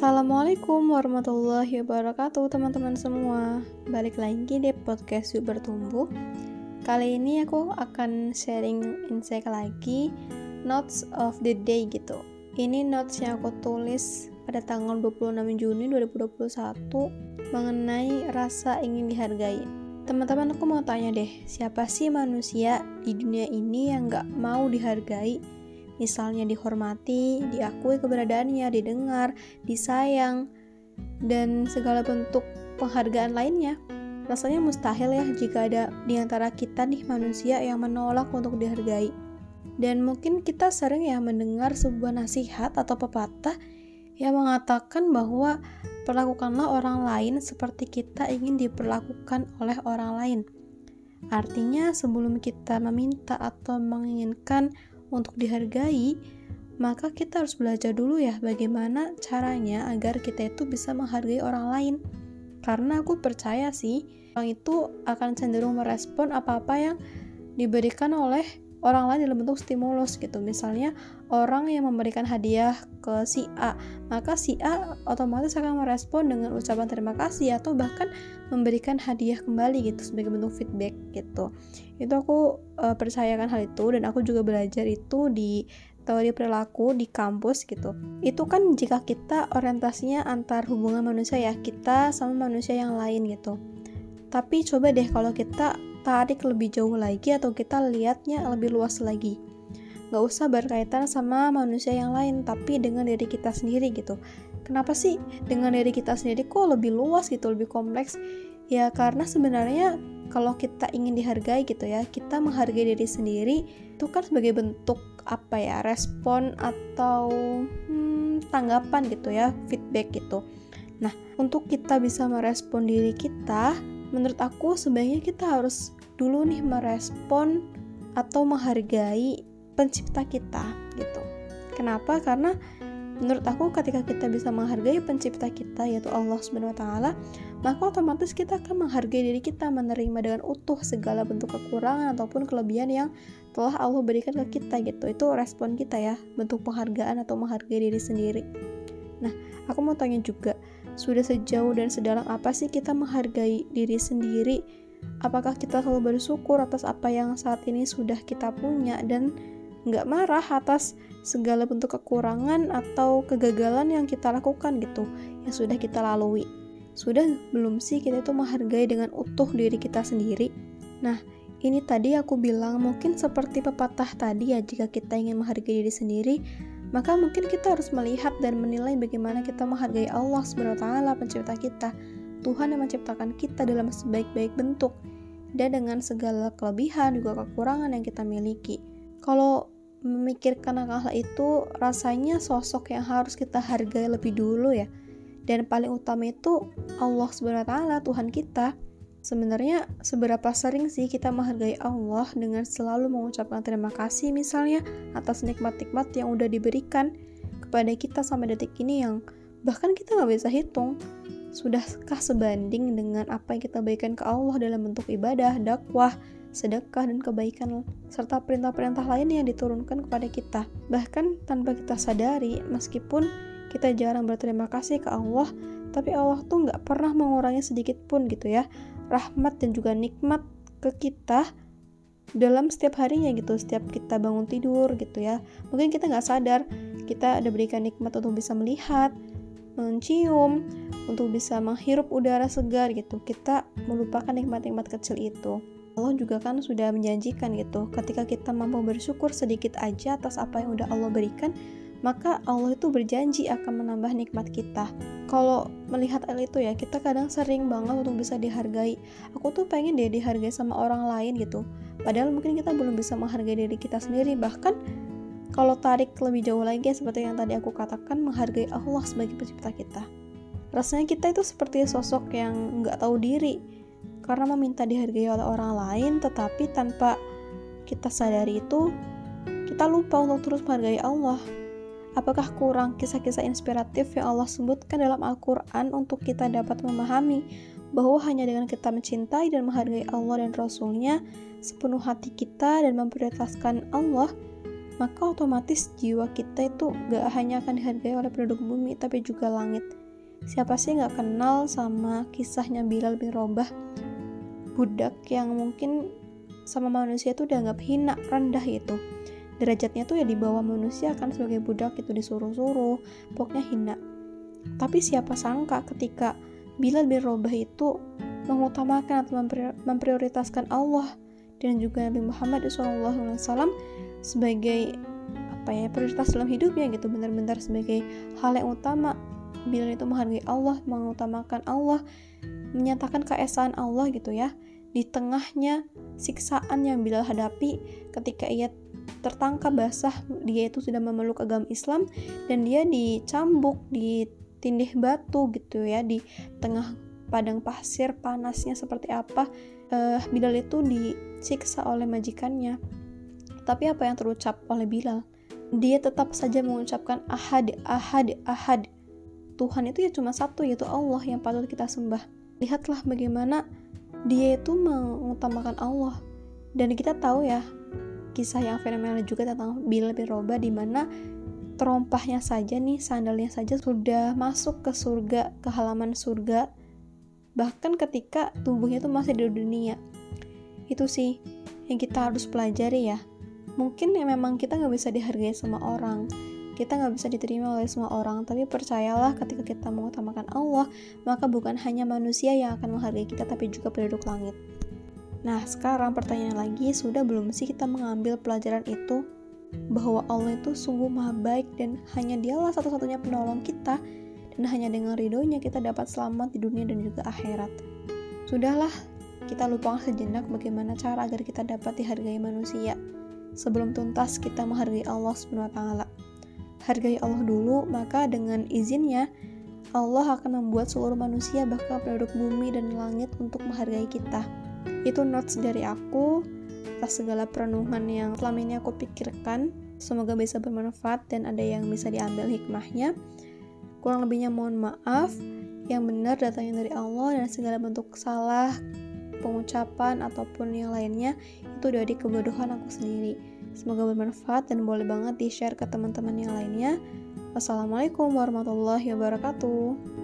Assalamualaikum warahmatullahi wabarakatuh teman-teman semua. Balik lagi di podcast Yuk Bertumbuh. Kali ini aku akan sharing insight lagi Notes of the day gitu. Ini notes yang aku tulis pada tanggal 26 Juni 2021 Mengenai rasa ingin dihargai. Teman-teman aku mau tanya deh Siapa sih manusia di dunia ini yang gak mau dihargai misalnya dihormati, diakui keberadaannya, didengar, disayang, dan segala bentuk penghargaan lainnya. Rasanya mustahil ya jika ada di antara kita nih manusia yang menolak untuk dihargai. Dan mungkin kita sering ya mendengar sebuah nasihat atau pepatah yang mengatakan bahwa perlakukanlah orang lain seperti kita ingin diperlakukan oleh orang lain. Artinya, sebelum kita meminta atau menginginkan untuk dihargai, maka kita harus belajar dulu ya bagaimana caranya agar kita itu bisa menghargai orang lain. Karena aku percaya sih, orang itu akan cenderung merespon apa-apa yang diberikan oleh orang lain dalam bentuk stimulus gitu. Misalnya orang yang memberikan hadiah ke si A maka si A otomatis akan merespon dengan ucapan terima kasih atau bahkan memberikan hadiah kembali gitu sebagai bentuk feedback gitu. Itu aku uh, percayakan hal itu dan aku juga belajar itu di teori perilaku di kampus gitu. Itu kan jika kita orientasinya antar hubungan manusia ya kita sama manusia yang lain gitu. Tapi coba deh kalau kita tarik lebih jauh lagi atau kita lihatnya lebih luas lagi. Nggak usah berkaitan sama manusia yang lain tapi dengan diri kita sendiri gitu. Kenapa sih dengan diri kita sendiri kok lebih luas gitu lebih kompleks? Ya karena sebenarnya kalau kita ingin dihargai gitu ya kita menghargai diri sendiri itu kan sebagai bentuk apa ya respon atau hmm, tanggapan gitu ya feedback gitu. Nah untuk kita bisa merespon diri kita menurut aku sebaiknya kita harus dulu nih merespon atau menghargai pencipta kita gitu. Kenapa? Karena menurut aku ketika kita bisa menghargai pencipta kita yaitu Allah Subhanahu wa taala, maka otomatis kita akan menghargai diri kita, menerima dengan utuh segala bentuk kekurangan ataupun kelebihan yang telah Allah berikan ke kita gitu. Itu respon kita ya, bentuk penghargaan atau menghargai diri sendiri. Nah, aku mau tanya juga, sudah sejauh dan sedalam apa sih kita menghargai diri sendiri? Apakah kita selalu bersyukur atas apa yang saat ini sudah kita punya dan nggak marah atas segala bentuk kekurangan atau kegagalan yang kita lakukan gitu, yang sudah kita lalui? Sudah belum sih kita itu menghargai dengan utuh diri kita sendiri? Nah, ini tadi aku bilang mungkin seperti pepatah tadi ya jika kita ingin menghargai diri sendiri maka mungkin kita harus melihat dan menilai bagaimana kita menghargai Allah SWT pencipta kita Tuhan yang menciptakan kita dalam sebaik-baik bentuk dan dengan segala kelebihan juga kekurangan yang kita miliki. Kalau memikirkan hal itu rasanya sosok yang harus kita hargai lebih dulu ya. Dan paling utama itu Allah SWT Tuhan kita Sebenarnya seberapa sering sih kita menghargai Allah dengan selalu mengucapkan terima kasih misalnya atas nikmat-nikmat yang udah diberikan kepada kita sampai detik ini yang bahkan kita nggak bisa hitung. Sudahkah sebanding dengan apa yang kita berikan ke Allah dalam bentuk ibadah, dakwah, sedekah, dan kebaikan, serta perintah-perintah lain yang diturunkan kepada kita. Bahkan tanpa kita sadari, meskipun kita jarang berterima kasih ke Allah, tapi Allah tuh nggak pernah mengurangi sedikit pun gitu ya rahmat dan juga nikmat ke kita dalam setiap harinya gitu setiap kita bangun tidur gitu ya. Mungkin kita nggak sadar kita ada berikan nikmat untuk bisa melihat mencium untuk bisa menghirup udara segar gitu. Kita melupakan nikmat-nikmat kecil itu. Allah juga kan sudah menjanjikan gitu ketika kita mampu bersyukur sedikit aja atas apa yang udah Allah berikan maka Allah itu berjanji akan menambah nikmat kita. Kalau melihat hal itu ya, kita kadang sering banget untuk bisa dihargai. Aku tuh pengen deh dihargai sama orang lain gitu. Padahal mungkin kita belum bisa menghargai diri kita sendiri. Bahkan kalau tarik lebih jauh lagi seperti yang tadi aku katakan, menghargai Allah sebagai pencipta kita. Rasanya kita itu seperti sosok yang nggak tahu diri karena meminta dihargai oleh orang lain, tetapi tanpa kita sadari itu kita lupa untuk terus menghargai Allah Apakah kurang kisah-kisah inspiratif yang Allah sebutkan dalam Al-Quran untuk kita dapat memahami bahwa hanya dengan kita mencintai dan menghargai Allah dan Rasul-Nya sepenuh hati kita dan memprioritaskan Allah, maka otomatis jiwa kita itu gak hanya akan dihargai oleh penduduk bumi tapi juga langit. Siapa sih gak kenal sama kisahnya Bilal bin Robah? Budak yang mungkin sama manusia itu dianggap hina rendah gitu derajatnya tuh ya di bawah manusia kan sebagai budak itu disuruh-suruh pokoknya hina. Tapi siapa sangka ketika Bilal bin Robah itu mengutamakan atau memprioritaskan Allah dan juga Nabi Muhammad SAW sebagai apa ya prioritas dalam hidupnya gitu benar-benar sebagai hal yang utama. Bila itu menghargai Allah mengutamakan Allah menyatakan keesaan Allah gitu ya. Di tengahnya siksaan yang Bilal hadapi ketika ia tertangkap basah dia itu sudah memeluk agama Islam dan dia dicambuk ditindih batu gitu ya di tengah padang pasir panasnya seperti apa uh, Bilal itu disiksa oleh majikannya tapi apa yang terucap oleh Bilal? Dia tetap saja mengucapkan ahad, ahad, ahad. Tuhan itu ya cuma satu yaitu Allah yang patut kita sembah. Lihatlah bagaimana dia itu mengutamakan Allah. Dan kita tahu ya kisah yang fenomenal juga tentang Bilal bin Robah di mana terompahnya saja nih sandalnya saja sudah masuk ke surga ke halaman surga. Bahkan ketika tubuhnya itu masih di dunia. Itu sih yang kita harus pelajari ya. Mungkin ya memang kita nggak bisa dihargai sama orang. Kita nggak bisa diterima oleh semua orang. Tapi percayalah ketika kita mengutamakan Allah maka bukan hanya manusia yang akan menghargai kita tapi juga penduduk langit nah sekarang pertanyaan lagi sudah belum sih kita mengambil pelajaran itu bahwa Allah itu sungguh maha baik dan hanya dialah satu-satunya penolong kita dan hanya dengan ridhonya kita dapat selamat di dunia dan juga akhirat sudahlah kita lupakan sejenak bagaimana cara agar kita dapat dihargai manusia sebelum tuntas kita menghargai Allah taala. Hargai Allah dulu, maka dengan izinnya Allah akan membuat seluruh manusia bahkan penduduk bumi dan langit untuk menghargai kita. Itu notes dari aku atas segala perenungan yang selama ini aku pikirkan. Semoga bisa bermanfaat dan ada yang bisa diambil hikmahnya. Kurang lebihnya mohon maaf. Yang benar datangnya dari Allah dan segala bentuk salah pengucapan ataupun yang lainnya itu dari kebodohan aku sendiri. Semoga bermanfaat dan boleh banget di-share ke teman-teman yang lainnya. Wassalamualaikum warahmatullahi wabarakatuh.